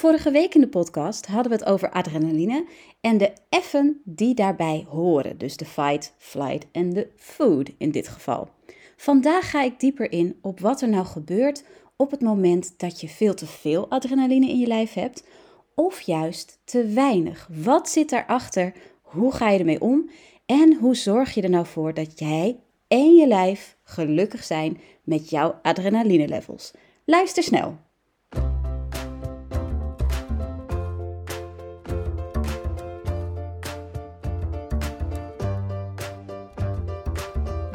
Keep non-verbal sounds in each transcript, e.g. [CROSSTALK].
Vorige week in de podcast hadden we het over adrenaline en de effen die daarbij horen. Dus de fight, flight en de food in dit geval. Vandaag ga ik dieper in op wat er nou gebeurt op het moment dat je veel te veel adrenaline in je lijf hebt of juist te weinig. Wat zit daarachter? Hoe ga je ermee om? En hoe zorg je er nou voor dat jij en je lijf gelukkig zijn met jouw adrenaline levels? Luister snel.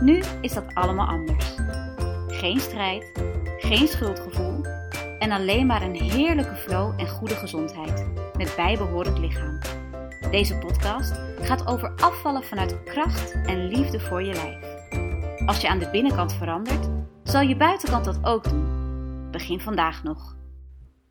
Nu is dat allemaal anders. Geen strijd, geen schuldgevoel en alleen maar een heerlijke flow en goede gezondheid met bijbehorend lichaam. Deze podcast gaat over afvallen vanuit kracht en liefde voor je lijf. Als je aan de binnenkant verandert, zal je buitenkant dat ook doen. Begin vandaag nog.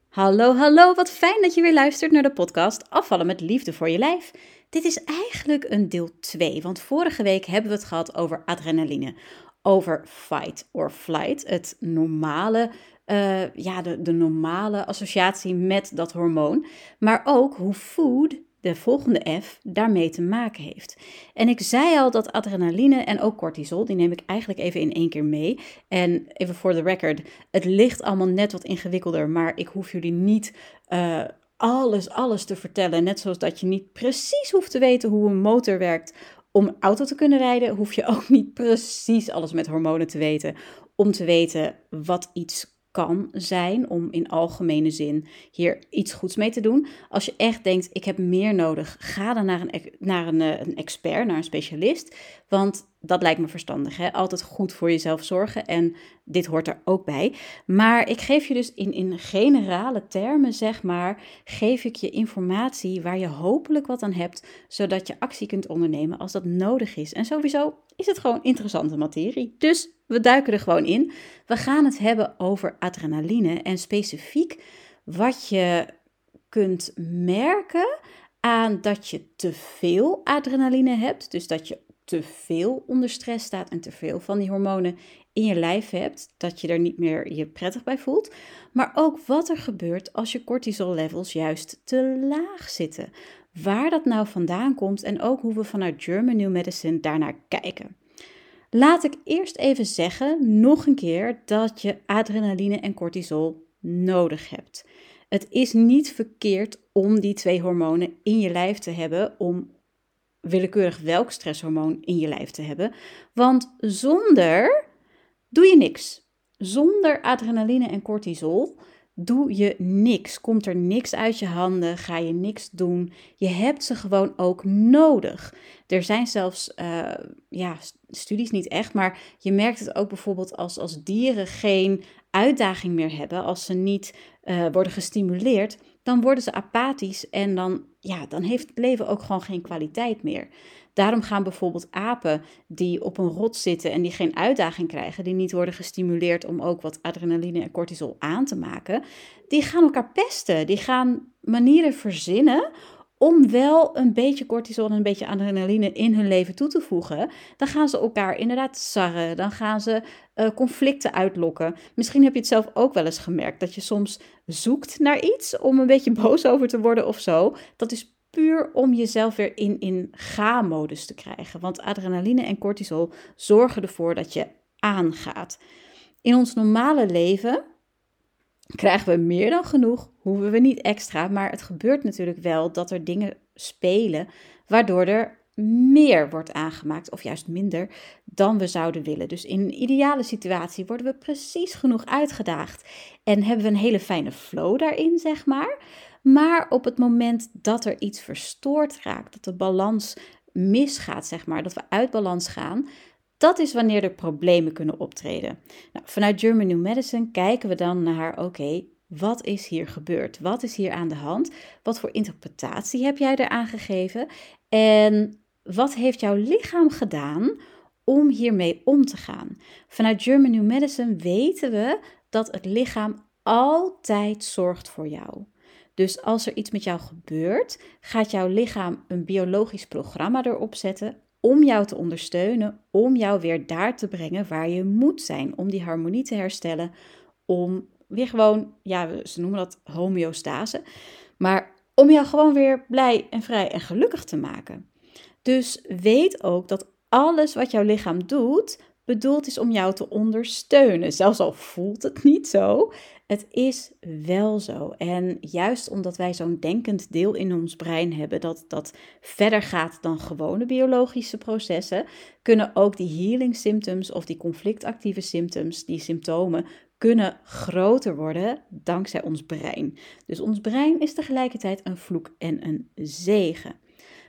Hallo, hallo, wat fijn dat je weer luistert naar de podcast Afvallen met liefde voor je lijf. Dit is eigenlijk een deel 2, want vorige week hebben we het gehad over adrenaline, over fight or flight, het normale, uh, ja, de, de normale associatie met dat hormoon, maar ook hoe food, de volgende F, daarmee te maken heeft. En ik zei al dat adrenaline en ook cortisol, die neem ik eigenlijk even in één keer mee. En even voor de record, het ligt allemaal net wat ingewikkelder, maar ik hoef jullie niet uh, alles, alles te vertellen. Net zoals dat je niet precies hoeft te weten hoe een motor werkt om auto te kunnen rijden, hoef je ook niet precies alles met hormonen te weten om te weten wat iets kan zijn om in algemene zin hier iets goeds mee te doen. Als je echt denkt, ik heb meer nodig, ga dan naar een, naar een, eh, een expert, naar een specialist. Want dat lijkt me verstandig. Hè? Altijd goed voor jezelf zorgen en dit hoort er ook bij. Maar ik geef je dus in, in generale termen, zeg maar, geef ik je informatie waar je hopelijk wat aan hebt, zodat je actie kunt ondernemen als dat nodig is. En sowieso is het gewoon interessante materie. Dus we duiken er gewoon in. We gaan het hebben over adrenaline en specifiek wat je kunt merken aan dat je te veel adrenaline hebt. Dus dat je te veel onder stress staat en te veel van die hormonen in je lijf hebt, dat je er niet meer je prettig bij voelt. Maar ook wat er gebeurt als je cortisol levels juist te laag zitten. Waar dat nou vandaan komt en ook hoe we vanuit German New Medicine daarnaar kijken. Laat ik eerst even zeggen, nog een keer, dat je adrenaline en cortisol nodig hebt. Het is niet verkeerd om die twee hormonen in je lijf te hebben om willekeurig welk stresshormoon in je lijf te hebben. Want zonder doe je niks. Zonder adrenaline en cortisol doe je niks. Komt er niks uit je handen, ga je niks doen. Je hebt ze gewoon ook nodig. Er zijn zelfs uh, ja, studies niet echt, maar je merkt het ook bijvoorbeeld als, als dieren geen uitdaging meer hebben, als ze niet uh, worden gestimuleerd, dan worden ze apathisch en dan, ja, dan heeft het leven ook gewoon geen kwaliteit meer. Daarom gaan bijvoorbeeld apen die op een rot zitten en die geen uitdaging krijgen, die niet worden gestimuleerd om ook wat adrenaline en cortisol aan te maken, die gaan elkaar pesten. Die gaan manieren verzinnen om wel een beetje cortisol en een beetje adrenaline in hun leven toe te voegen, dan gaan ze elkaar inderdaad sarren. Dan gaan ze uh, conflicten uitlokken. Misschien heb je het zelf ook wel eens gemerkt dat je soms zoekt naar iets om een beetje [LAUGHS] boos over te worden of zo. Dat is puur om jezelf weer in, in ga-modus te krijgen. Want adrenaline en cortisol zorgen ervoor dat je aangaat. In ons normale leven krijgen we meer dan genoeg, hoeven we niet extra, maar het gebeurt natuurlijk wel dat er dingen spelen waardoor er meer wordt aangemaakt of juist minder dan we zouden willen. Dus in een ideale situatie worden we precies genoeg uitgedaagd en hebben we een hele fijne flow daarin, zeg maar. Maar op het moment dat er iets verstoord raakt, dat de balans misgaat, zeg maar, dat we uit balans gaan, dat is wanneer er problemen kunnen optreden. Nou, vanuit German New Medicine kijken we dan naar, oké, wat is hier gebeurd? Wat is hier aan de hand? Wat voor interpretatie heb jij eraan gegeven? En wat heeft jouw lichaam gedaan om hiermee om te gaan? Vanuit German New Medicine weten we dat het lichaam altijd zorgt voor jou. Dus als er iets met jou gebeurt, gaat jouw lichaam een biologisch programma erop zetten om jou te ondersteunen, om jou weer daar te brengen waar je moet zijn, om die harmonie te herstellen, om weer gewoon, ja, ze noemen dat homeostase, maar om jou gewoon weer blij en vrij en gelukkig te maken. Dus weet ook dat alles wat jouw lichaam doet, bedoeld is om jou te ondersteunen. Zelfs al voelt het niet zo, het is wel zo. En juist omdat wij zo'n denkend deel in ons brein hebben dat dat verder gaat dan gewone biologische processen, kunnen ook die healing symptoms of die conflictactieve symptoms, die symptomen, kunnen groter worden dankzij ons brein. Dus ons brein is tegelijkertijd een vloek en een zegen.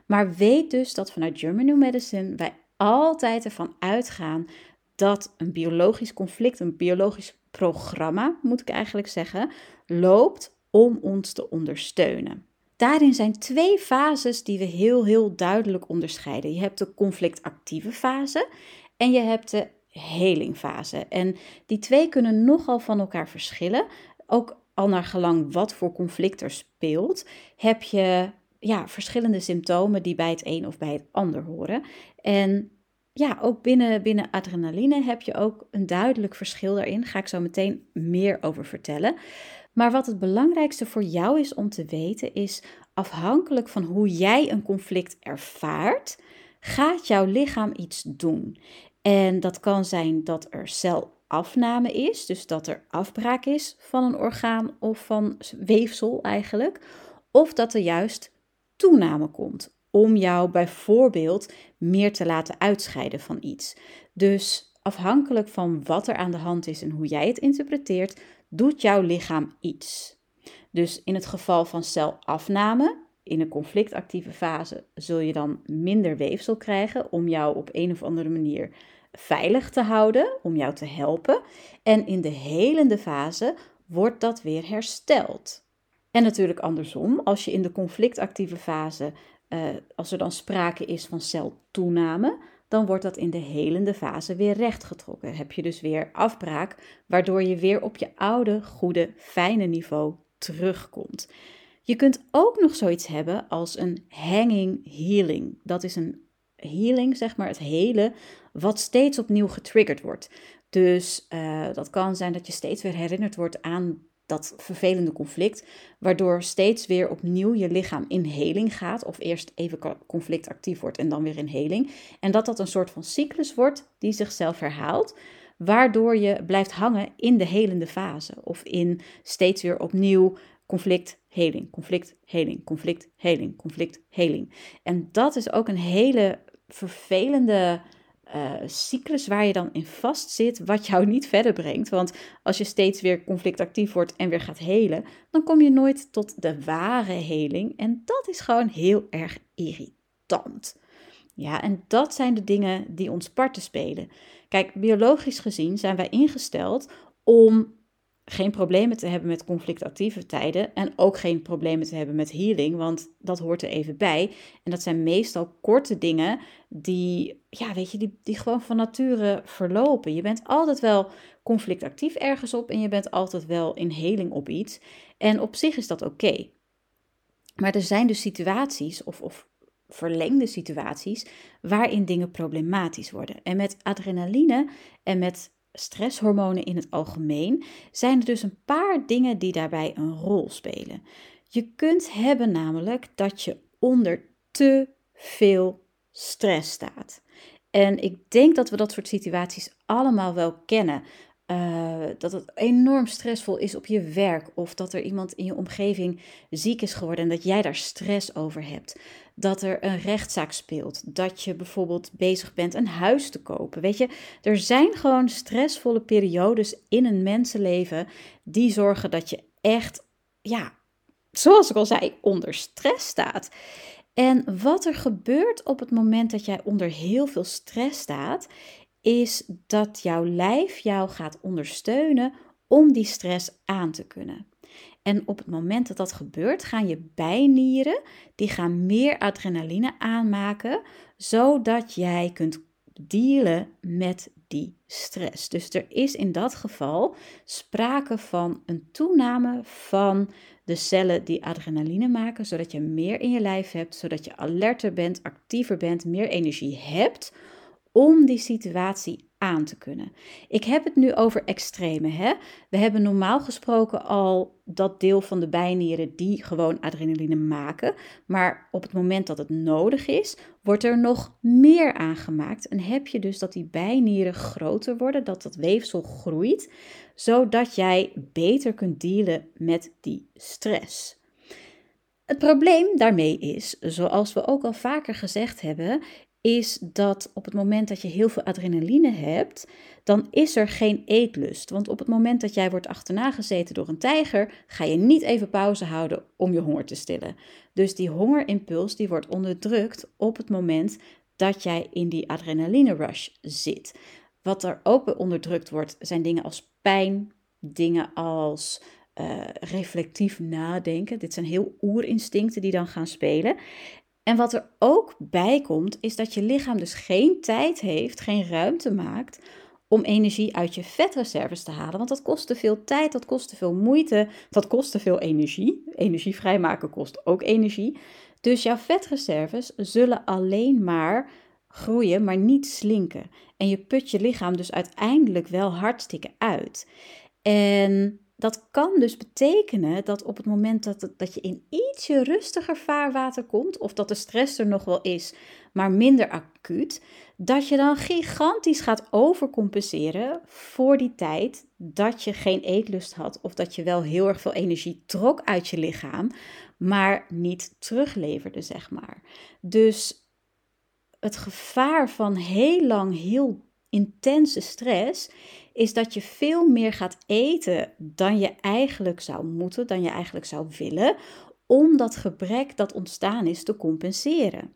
Maar weet dus dat vanuit German New Medicine wij altijd ervan uitgaan dat een biologisch conflict, een biologisch programma, moet ik eigenlijk zeggen, loopt om ons te ondersteunen. Daarin zijn twee fases die we heel, heel duidelijk onderscheiden. Je hebt de conflictactieve fase en je hebt de helingfase. En die twee kunnen nogal van elkaar verschillen. Ook al naar gelang wat voor conflict er speelt, heb je ja, verschillende symptomen die bij het een of bij het ander horen. En ja, ook binnen, binnen adrenaline heb je ook een duidelijk verschil daarin. Daar ga ik zo meteen meer over vertellen. Maar wat het belangrijkste voor jou is om te weten, is afhankelijk van hoe jij een conflict ervaart, gaat jouw lichaam iets doen. En dat kan zijn dat er celafname is, dus dat er afbraak is van een orgaan of van weefsel eigenlijk, of dat er juist toename komt om jou bijvoorbeeld meer te laten uitscheiden van iets. Dus afhankelijk van wat er aan de hand is en hoe jij het interpreteert, doet jouw lichaam iets. Dus in het geval van celafname, in een conflictactieve fase, zul je dan minder weefsel krijgen om jou op een of andere manier veilig te houden, om jou te helpen. En in de helende fase wordt dat weer hersteld. En natuurlijk andersom, als je in de conflictactieve fase uh, als er dan sprake is van celtoename, dan wordt dat in de helende fase weer rechtgetrokken. Heb je dus weer afbraak, waardoor je weer op je oude, goede, fijne niveau terugkomt. Je kunt ook nog zoiets hebben als een hanging healing. Dat is een healing, zeg maar, het hele, wat steeds opnieuw getriggerd wordt. Dus uh, dat kan zijn dat je steeds weer herinnerd wordt aan dat vervelende conflict, waardoor steeds weer opnieuw je lichaam in heling gaat, of eerst even conflict actief wordt en dan weer in heling. En dat dat een soort van cyclus wordt die zichzelf herhaalt, waardoor je blijft hangen in de helende fase, of in steeds weer opnieuw conflict, heling, conflict, heling, conflict, heling, conflict, heling. En dat is ook een hele vervelende uh, cyclus waar je dan in vast zit, wat jou [LAUGHS] niet verder brengt. Want als je steeds weer conflictactief wordt en weer gaat helen, dan kom je nooit tot de ware heling. En dat is gewoon heel erg irritant. Ja, en dat zijn de dingen die ons parten spelen. Kijk, biologisch gezien zijn wij ingesteld om geen problemen te hebben met conflictactieve tijden en ook geen problemen te hebben met healing, want dat hoort er even bij. En dat zijn meestal korte dingen die, ja, weet je, die, die gewoon van nature verlopen. Je bent altijd wel conflictactief ergens op en je bent altijd wel in heling op iets. En op zich is dat oké. Maar er zijn dus situaties of, of verlengde situaties waarin dingen problematisch worden. En met adrenaline en met stresshormonen in het algemeen, zijn er dus een paar dingen die daarbij een rol spelen. Je kunt hebben namelijk dat je onder te veel stress staat. En ik denk dat we dat soort situaties allemaal wel kennen. Uh, dat het enorm stressvol is op je werk of dat er iemand in je omgeving ziek is geworden en dat jij daar stress over hebt. Dat er een rechtszaak speelt, dat je bijvoorbeeld bezig bent een huis te kopen. Weet je, er zijn gewoon stressvolle periodes in een mensenleven die zorgen dat je echt, ja, zoals ik al zei, onder stress staat. En wat er gebeurt op het moment dat jij onder heel veel stress staat, is dat jouw lijf jou gaat ondersteunen om die stress aan te kunnen. En op het moment dat dat gebeurt, gaan je bijnieren, die gaan meer adrenaline aanmaken, zodat jij kunt dealen met die stress. Dus er is in dat geval sprake van een toename van de cellen die adrenaline maken, zodat je meer in je lijf hebt, zodat je alerter bent, actiever bent, meer energie hebt om die situatie aan te kunnen. Ik heb het nu over extreme. Hè? We hebben normaal gesproken al dat deel van de bijnieren die gewoon adrenaline maken. Maar op het moment dat het nodig is, wordt er nog meer aangemaakt. En heb je dus dat die bijnieren groter worden, dat dat weefsel groeit, zodat jij beter kunt dealen met die stress. Het probleem daarmee is, zoals we ook al vaker gezegd hebben, is dat op het moment dat je heel veel adrenaline hebt, dan is er geen eetlust. Want op het moment dat jij wordt achterna gezeten door een tijger, ga je niet even pauze houden om je honger te stillen. Dus die hongerimpuls die wordt onderdrukt op het moment dat jij in die adrenaline rush zit. Wat er ook onderdrukt wordt, zijn dingen als pijn, dingen als uh, reflectief nadenken. Dit zijn heel oerinstincten die dan gaan spelen. En wat er ook bij komt, is dat je lichaam dus geen tijd heeft, geen ruimte maakt om energie uit je vetreserves te halen. Want dat kost te veel tijd, dat kost te veel moeite, dat kost te veel energie. Energie vrijmaken kost ook energie. Dus jouw vetreserves zullen alleen maar groeien, maar niet slinken. En je put je lichaam dus uiteindelijk wel hartstikke uit. En dat kan dus betekenen dat op het moment dat, dat je in ietsje rustiger vaarwater komt, of dat de stress er nog wel is, maar minder acuut, dat je dan gigantisch gaat overcompenseren voor die tijd dat je geen eetlust had, of dat je wel heel erg veel energie trok uit je lichaam, maar niet terugleverde, zeg maar. Dus het gevaar van heel lang heel intense stress is dat je veel meer gaat eten dan je eigenlijk zou moeten, dan je eigenlijk zou willen, om dat gebrek dat ontstaan is te compenseren.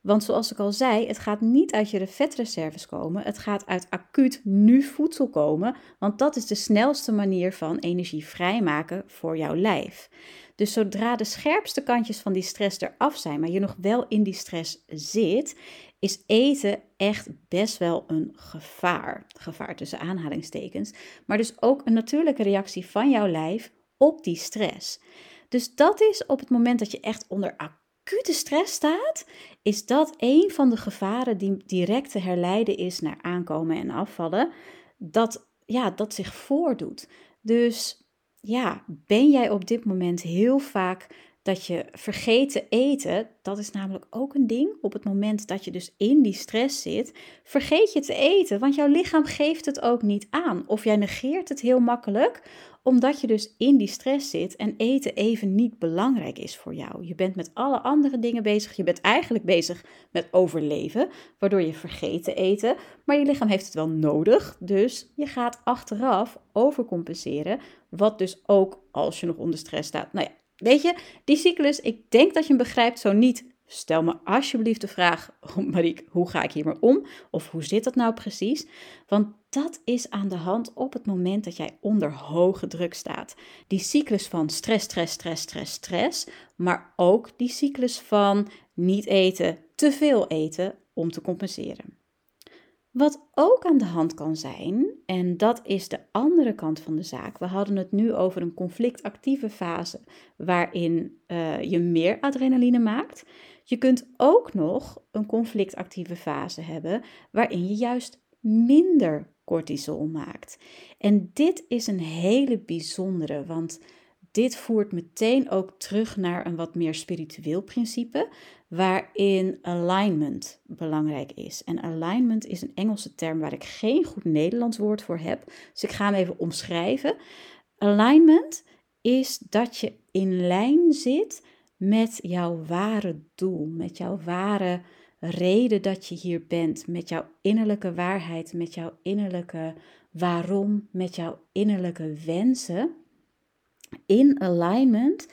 Want zoals ik al zei, het gaat niet uit je vetreserves komen, het gaat uit acuut nu voedsel komen, want dat is de snelste manier van energie vrijmaken voor jouw lijf. Dus zodra de scherpste kantjes van die stress eraf zijn, maar je nog wel in die stress zit, is eten echt best wel een gevaar. Gevaar tussen aanhalingstekens. Maar dus ook een natuurlijke reactie van jouw lijf op die stress. Dus dat is op het moment dat je echt onder acute stress staat, is dat een van de gevaren die direct te herleiden is naar aankomen en afvallen. Dat, ja, dat zich voordoet. Dus ja, ben jij op dit moment heel vaak dat je vergeet te eten, dat is namelijk ook een ding. Op het moment dat je dus in die stress zit, vergeet je te eten, want jouw lichaam geeft het ook niet aan. Of jij negeert het heel makkelijk, omdat je dus in die stress zit en eten even niet belangrijk is voor jou. Je bent met alle andere dingen bezig. Je bent eigenlijk bezig met overleven, waardoor je vergeet te eten. Maar je lichaam heeft het wel nodig, dus je gaat achteraf overcompenseren. Wat dus ook als je nog onder stress staat. Nou ja, Weet je, die cyclus, ik denk dat je hem begrijpt, zo niet. Stel me alsjeblieft de vraag, [LAUGHS] oh Marieke, hoe ga ik hiermee om? Of hoe zit dat nou precies? Want dat is aan de hand op het moment dat jij onder hoge druk staat. Die cyclus van stress, stress, stress, stress, stress, maar ook die cyclus van niet eten, te veel eten om te compenseren. Wat ook aan de hand kan zijn, en dat is de andere kant van de zaak. We hadden het nu over een conflictactieve fase waarin uh, je meer adrenaline maakt. Je kunt ook nog een conflictactieve fase hebben waarin je juist minder cortisol maakt. En dit is een hele bijzondere, want dit voert meteen ook terug naar een wat meer spiritueel principe, waarin alignment belangrijk is. En alignment is een Engelse term waar ik geen goed Nederlands woord voor heb, dus ik ga hem even omschrijven. Alignment is dat je in lijn zit met jouw ware doel, met jouw ware reden dat je hier bent, met jouw innerlijke waarheid, met jouw innerlijke waarom, met jouw innerlijke wensen. In alignment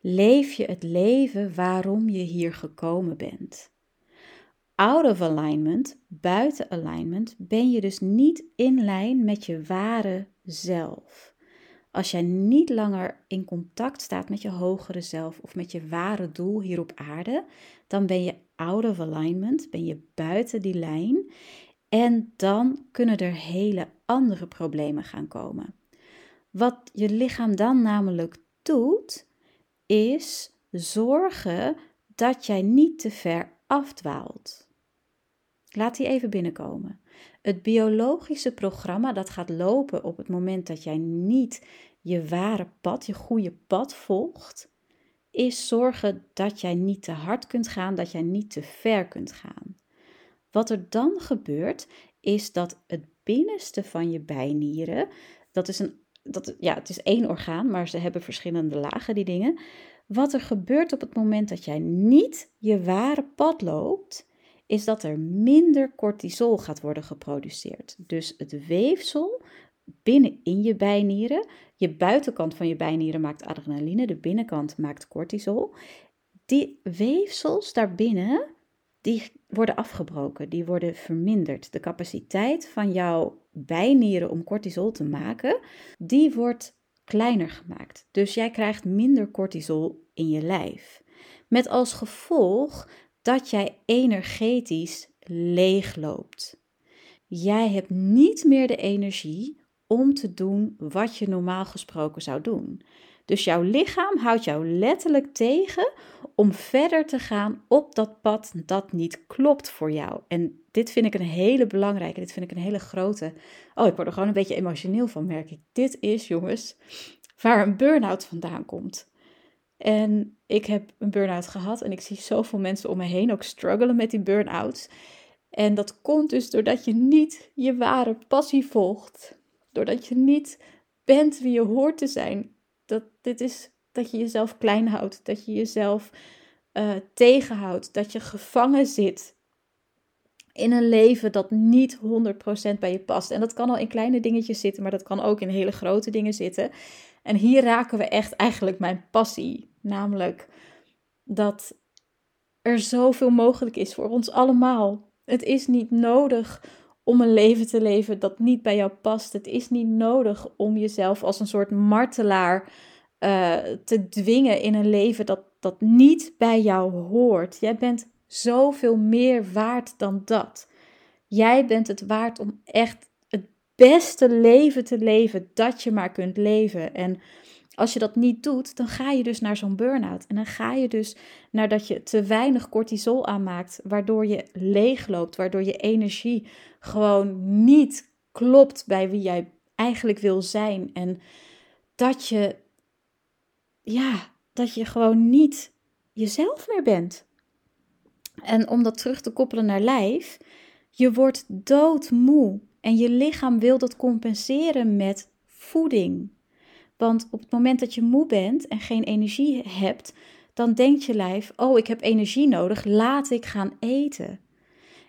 leef je het leven waarom je hier gekomen bent. Out of alignment, buiten alignment, ben je dus niet in lijn met je ware zelf. als jij niet langer in contact staat met je hogere zelf of met je ware doel hier op aarde, dan ben je out of alignment, ben je buiten die lijn en dan kunnen er hele andere problemen gaan komen. Wat je lichaam dan namelijk doet, is zorgen dat jij niet te ver afdwaalt. Laat die even binnenkomen. Het biologische programma dat gaat lopen op het moment dat jij niet je ware pad, je goede pad volgt, is zorgen dat jij niet te hard kunt gaan, dat jij niet te ver kunt gaan. Wat er dan gebeurt, is dat het binnenste van je bijnieren, dat is een, dat, ja, het is één orgaan, maar ze hebben verschillende lagen, die dingen. Wat er gebeurt op het moment dat jij niet je ware pad loopt, is dat er minder cortisol gaat worden geproduceerd. Dus het weefsel binnen in je bijnieren, je buitenkant van je bijnieren maakt adrenaline, de binnenkant maakt cortisol. Die weefsels daarbinnen, die worden afgebroken, die worden verminderd. De capaciteit van jouw bijnieren om cortisol te maken, die wordt kleiner gemaakt. Dus jij krijgt minder cortisol in je lijf. Met als gevolg dat jij energetisch leegloopt. Jij hebt niet meer de energie om te doen wat je normaal gesproken zou doen. Dus jouw lichaam houdt jou letterlijk tegen om verder te gaan op dat pad dat niet klopt voor jou. En dit vind ik een hele belangrijke, dit vind ik een hele grote. Oh, ik word er gewoon een beetje emotioneel van, merk ik. Dit is, jongens, waar een burn-out vandaan komt. En ik heb een burn-out gehad en ik zie zoveel mensen om me heen ook struggelen met die burn-outs. En dat komt dus doordat je niet je ware passie volgt. Doordat je niet bent wie je hoort te zijn. Dat, dit is dat je jezelf klein houdt. Dat je jezelf uh, tegenhoudt. Dat je gevangen zit in een leven dat niet 100% bij je past. En dat kan al in kleine dingetjes zitten, maar dat kan ook in hele grote dingen zitten. En hier raken we echt eigenlijk mijn passie. Namelijk dat er zoveel mogelijk is voor ons allemaal. Het is niet nodig om een leven te leven dat niet bij jou past. Het is niet nodig om jezelf als een soort martelaar uh, te dwingen in een leven dat, dat niet bij jou hoort. Jij bent zoveel meer waard dan dat. Jij bent het waard om echt het beste leven te leven dat je maar kunt leven. En als je dat niet doet, dan ga je dus naar zo'n burn-out. En dan ga je dus naar dat je te weinig cortisol aanmaakt, waardoor je leegloopt, waardoor je energie gewoon niet klopt bij wie jij eigenlijk wil zijn. En dat je, ja, dat je gewoon niet jezelf meer bent. En om dat terug te koppelen naar lijf, je wordt doodmoe en je lichaam wil dat compenseren met voeding. Want op het moment dat je moe bent en geen energie hebt, dan denkt je lijf: Oh, ik heb energie nodig, laat ik gaan eten.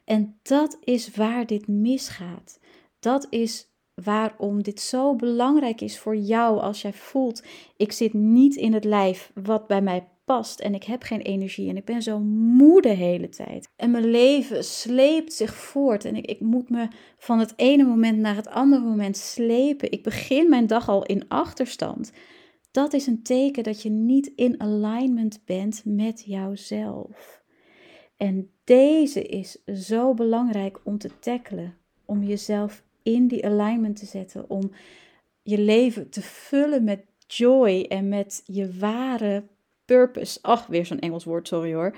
En dat is waar dit misgaat. Dat is waarom dit zo belangrijk is voor jou als jij voelt: ik zit niet in het lijf wat bij mij past en ik heb geen energie en ik ben zo moe de hele tijd. En mijn leven sleept zich voort en ik, ik moet me van het ene moment naar het andere moment slepen. Ik begin mijn dag al in achterstand. Dat is een teken dat je niet in alignment bent met jouzelf. En deze is zo belangrijk om te tackelen, om jezelf in die alignment te zetten, om je leven te vullen met joy en met je ware purpose. Ach, weer zo'n Engels woord, sorry hoor.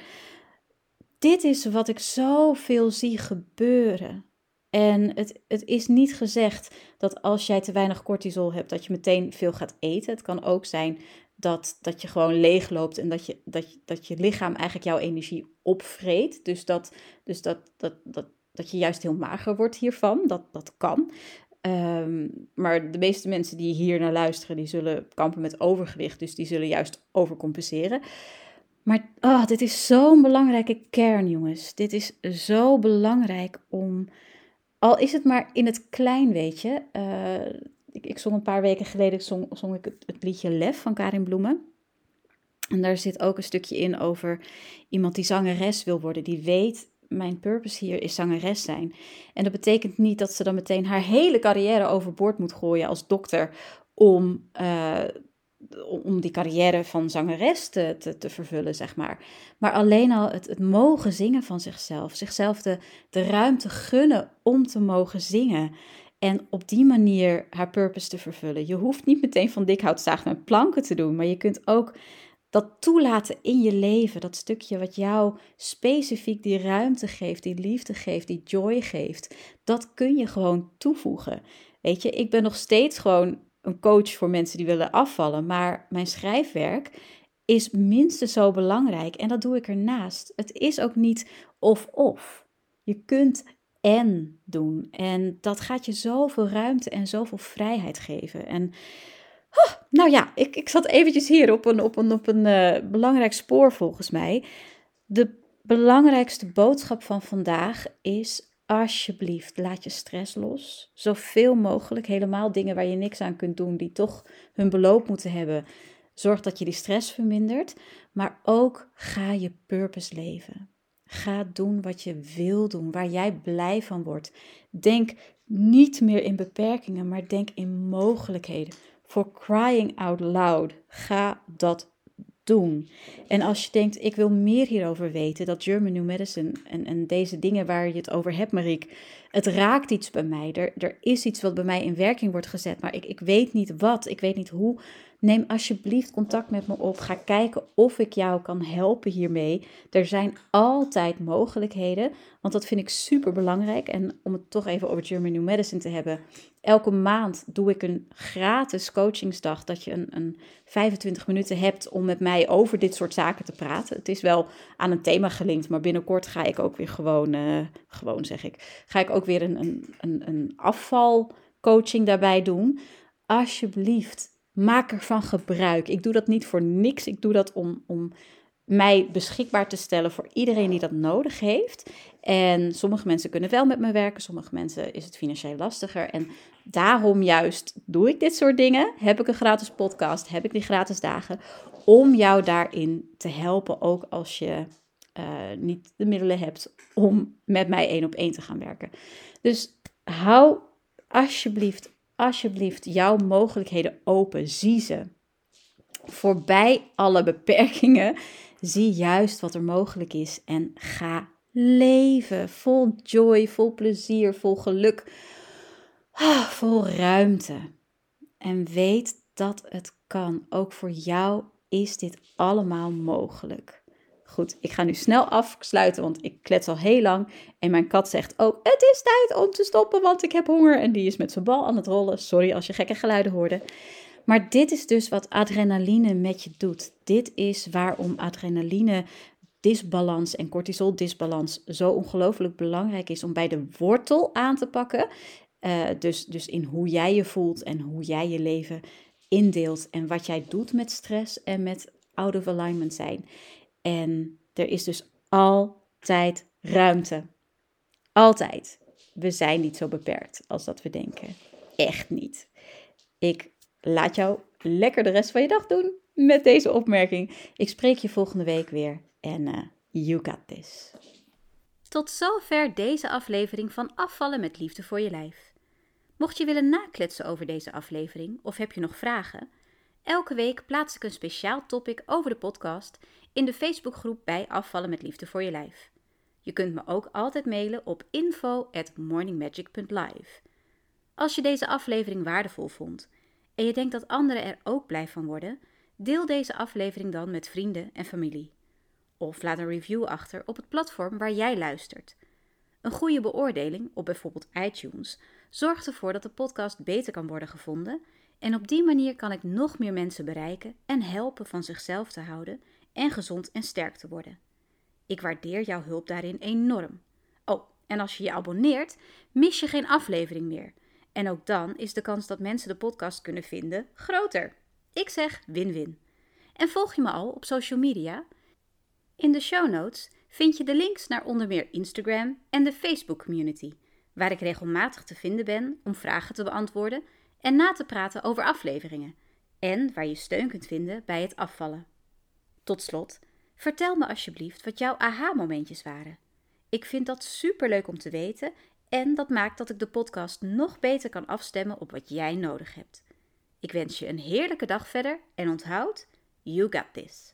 Dit is wat ik zoveel zie gebeuren. En het, het is niet gezegd dat als jij te weinig cortisol hebt, dat je meteen veel gaat eten. Het kan ook zijn dat, dat je gewoon leeg loopt en dat je, dat, dat je lichaam eigenlijk jouw energie opvreet. Dus, dat, dus dat, dat, dat, dat je juist heel mager wordt hiervan. Dat, dat kan. Ehm, maar de meeste mensen die hier naar luisteren, die zullen kampen met overgewicht. Dus die zullen juist overcompenseren. Maar oh, dit is zo'n belangrijke kern, jongens. Dit is zo belangrijk om. Al is het maar in het klein, weet je. Uh, ik, ik zong een paar weken geleden zong, zong ik het, het, liedje Lef van Karin Bloemen. En daar zit ook een stukje in over iemand die zangeres wil worden. Die weet mijn purpose hier is zangeres zijn. En dat betekent niet dat ze dan meteen haar hele carrière overboord moet gooien als dokter om, uh, om die carrière van zangeres te, te, vervullen, zeg maar. Maar alleen al het, het mogen zingen van zichzelf, zichzelf de, de ruimte gunnen om te mogen zingen. En op die manier haar purpose te vervullen. Je hoeft niet meteen van dik hout zaag met planken te doen, maar je kunt ook dat toelaten in je leven, dat stukje wat jou specifiek die ruimte geeft, die liefde geeft, die joy geeft, dat kun je gewoon toevoegen. Weet je, ik ben nog steeds gewoon een coach voor mensen die willen afvallen, maar mijn schrijfwerk is minstens zo belangrijk en dat doe ik ernaast. Het is ook niet of-of. Je kunt en doen en dat gaat je zoveel ruimte en zoveel vrijheid geven. En nou ja, ik, ik zat eventjes hier op een, op een, op een uh, belangrijk spoor volgens mij. De belangrijkste boodschap van vandaag is alsjeblieft, laat je stress los. Zoveel mogelijk, helemaal dingen waar je niks aan kunt doen, die toch hun beloop moeten hebben. Zorg dat je die stress vermindert, maar ook ga je purpose leven. Ga doen wat je wil doen, waar jij blij van wordt. Denk niet meer in beperkingen, maar denk in mogelijkheden. For crying out loud, ga dat doen. En als je denkt, ik wil meer hierover weten, dat German New Medicine en, en deze dingen waar je het over hebt, Mariek, het raakt iets bij mij. Er, er is iets wat bij mij in werking wordt gezet, maar ik, ik weet niet wat, ik weet niet hoe. Neem alsjeblieft contact met me op. Ga kijken of ik jou kan helpen hiermee. Er zijn altijd mogelijkheden, want dat vind ik super belangrijk. En om het toch even over German New Medicine te hebben. Elke maand doe ik een gratis coachingsdag. Dat je een, een 25 minuten hebt om met mij over dit soort zaken te praten. Het is wel aan een thema gelinkt, maar binnenkort ga ik ook weer gewoon, uh, gewoon zeg ik, ga ik ook weer een, een, een, een afvalcoaching daarbij doen. Alsjeblieft, maak ervan gebruik. Ik doe dat niet voor niks. Ik doe dat om, om mij beschikbaar te stellen voor iedereen die dat nodig heeft. En sommige mensen kunnen wel met me werken, sommige mensen is het financieel lastiger. En daarom juist doe ik dit soort dingen. Heb ik een gratis podcast, heb ik die gratis dagen, om jou daarin te helpen, ook als je uh, niet de middelen hebt om met mij één op één te gaan werken. Dus hou alsjeblieft, alsjeblieft jouw mogelijkheden open. Zie ze. Voorbij alle beperkingen. Zie juist wat er mogelijk is en ga leven. Vol joy, vol plezier, vol geluk, ah, vol ruimte. En weet dat het kan. Ook voor jou is dit allemaal mogelijk. Goed, ik ga nu snel afsluiten, want ik klets al heel lang. En mijn kat zegt ook: Het is tijd om te stoppen, want ik heb honger. En die is met zijn bal aan het rollen. Sorry als je gekke geluiden hoorde. Maar dit is dus wat adrenaline met je doet. Dit is waarom adrenaline disbalans en cortisol disbalans zo ongelooflijk belangrijk is om bij de wortel aan te pakken. Uh, dus, dus in hoe jij je voelt en hoe jij je leven indeelt en wat jij doet met stress en met out of alignment zijn. En er is dus altijd ruimte. Altijd. We zijn niet zo beperkt als dat we denken. Echt niet. Ik laat jou lekker de rest van je dag doen met deze opmerking. Ik spreek je volgende week weer en uh, you got this. Tot zover deze aflevering van Afvallen met Liefde voor je Lijf. Mocht je willen nakletsen over deze aflevering of heb je nog vragen, elke week plaats ik een speciaal topic over de podcast in de Facebookgroep bij Afvallen met Liefde voor je Lijf. Je kunt me ook altijd mailen op info@morningmagic.live. Als je deze aflevering waardevol vond en je denkt dat anderen er ook blij van worden, deel deze aflevering dan met vrienden en familie. Of laat een review achter op het platform waar jij luistert. Een goede beoordeling op bijvoorbeeld iTunes zorgt ervoor dat de podcast beter kan worden gevonden en op die manier kan ik nog meer mensen bereiken en helpen van zichzelf te houden en gezond en sterk te worden. Ik waardeer jouw hulp daarin enorm. Oh, en als je je abonneert, mis je geen aflevering meer. En ook dan is de kans dat mensen de podcast kunnen vinden groter. Ik zeg win-win. En volg je me al op social media? In de show notes vind je de links naar onder meer Instagram en de Facebook community, waar ik regelmatig te vinden ben om vragen te beantwoorden en na te praten over afleveringen, en waar je steun kunt vinden bij het afvallen. Tot slot, vertel me alsjeblieft wat jouw aha-momentjes waren. Ik vind dat superleuk om te weten en dat maakt dat ik de podcast nog beter kan afstemmen op wat jij nodig hebt. Ik wens je een heerlijke dag verder en onthoud, you got this.